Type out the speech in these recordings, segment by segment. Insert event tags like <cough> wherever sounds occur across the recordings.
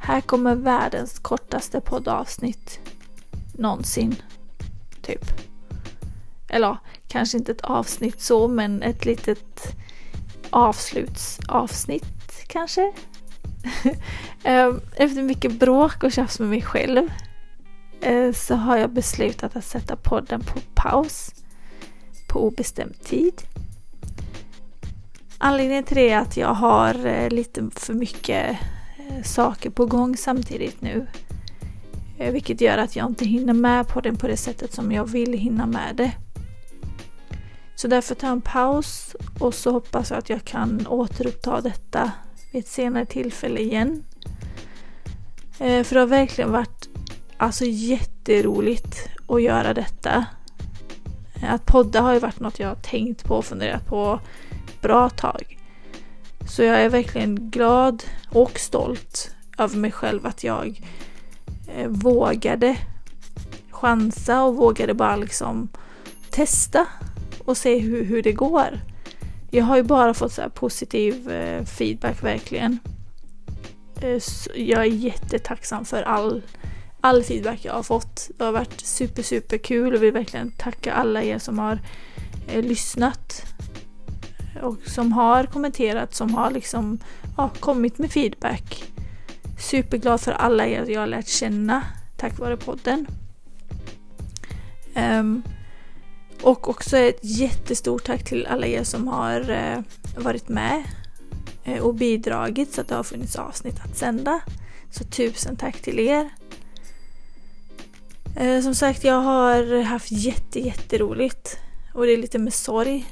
här kommer världens kortaste poddavsnitt någonsin. Typ. Eller ja, kanske inte ett avsnitt så, men ett litet avslutsavsnitt kanske. <laughs> Ehm, efter mycket bråk och tjafs med mig själv eh, så har jag beslutat att sätta podden på paus på obestämd tid. Anledningen till det är att jag har eh, lite för mycket saker på gång samtidigt nu. Eh, vilket gör att jag inte hinner med på den på det sättet som jag vill hinna med det. Så därför tar jag en paus och så hoppas jag att jag kan återuppta detta vid ett senare tillfälle igen. Eh, för det har verkligen varit alltså jätteroligt att göra detta. Eh, att podda har ju varit något jag har tänkt på och funderat på bra tag. Så jag är verkligen glad och stolt över mig själv att jag eh, vågade chansa och vågade bara liksom testa och se hur, hur det går. Jag har ju bara fått så positiv eh, feedback verkligen. Eh, jag är jättetacksam för all, all feedback jag har fått. Det har varit super, super kul och vill verkligen tacka alla er som har eh, lyssnat och som har kommenterat, som har liksom ja, kommit med feedback. Superglad för alla er jag har lärt känna tack vare podden. Um, och också ett jättestort tack till alla er som har uh, varit med uh, och bidragit så att det har funnits avsnitt att sända. Så tusen tack till er. Uh, som sagt, jag har haft jätte, jätteroligt och det är lite med sorg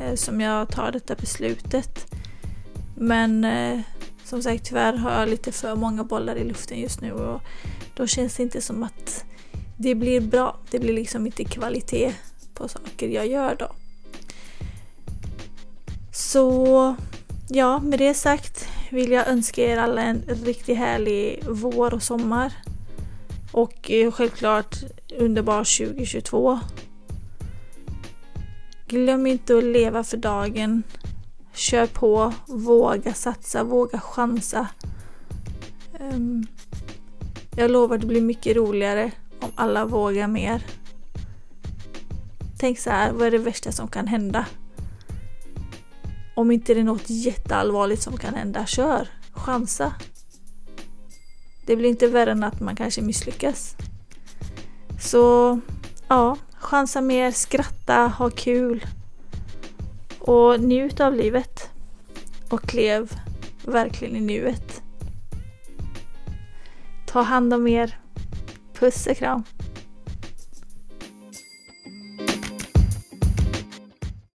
Eh, som jag tar detta beslutet. Men eh, som sagt, tyvärr har jag lite för många bollar i luften just nu och då känns det inte som att det blir bra. Det blir liksom inte kvalitet på saker jag gör då. Så ja, med det sagt vill jag önska er alla en riktigt härlig vår och sommar. Och eh, självklart underbar 2022. Glöm inte att leva för dagen. Kör på, våga satsa, våga chansa. Um, jag lovar det blir mycket roligare om alla vågar mer. Tänk så här, vad är det värsta som kan hända? Om inte det är något jätteallvarligt som kan hända, kör! Chansa! Det blir inte värre än att man kanske misslyckas. Så ja, chansa mer, skratta, ha kul. Och njut av livet. Och lev verkligen i nuet. Ta hand om er. Puss och kram.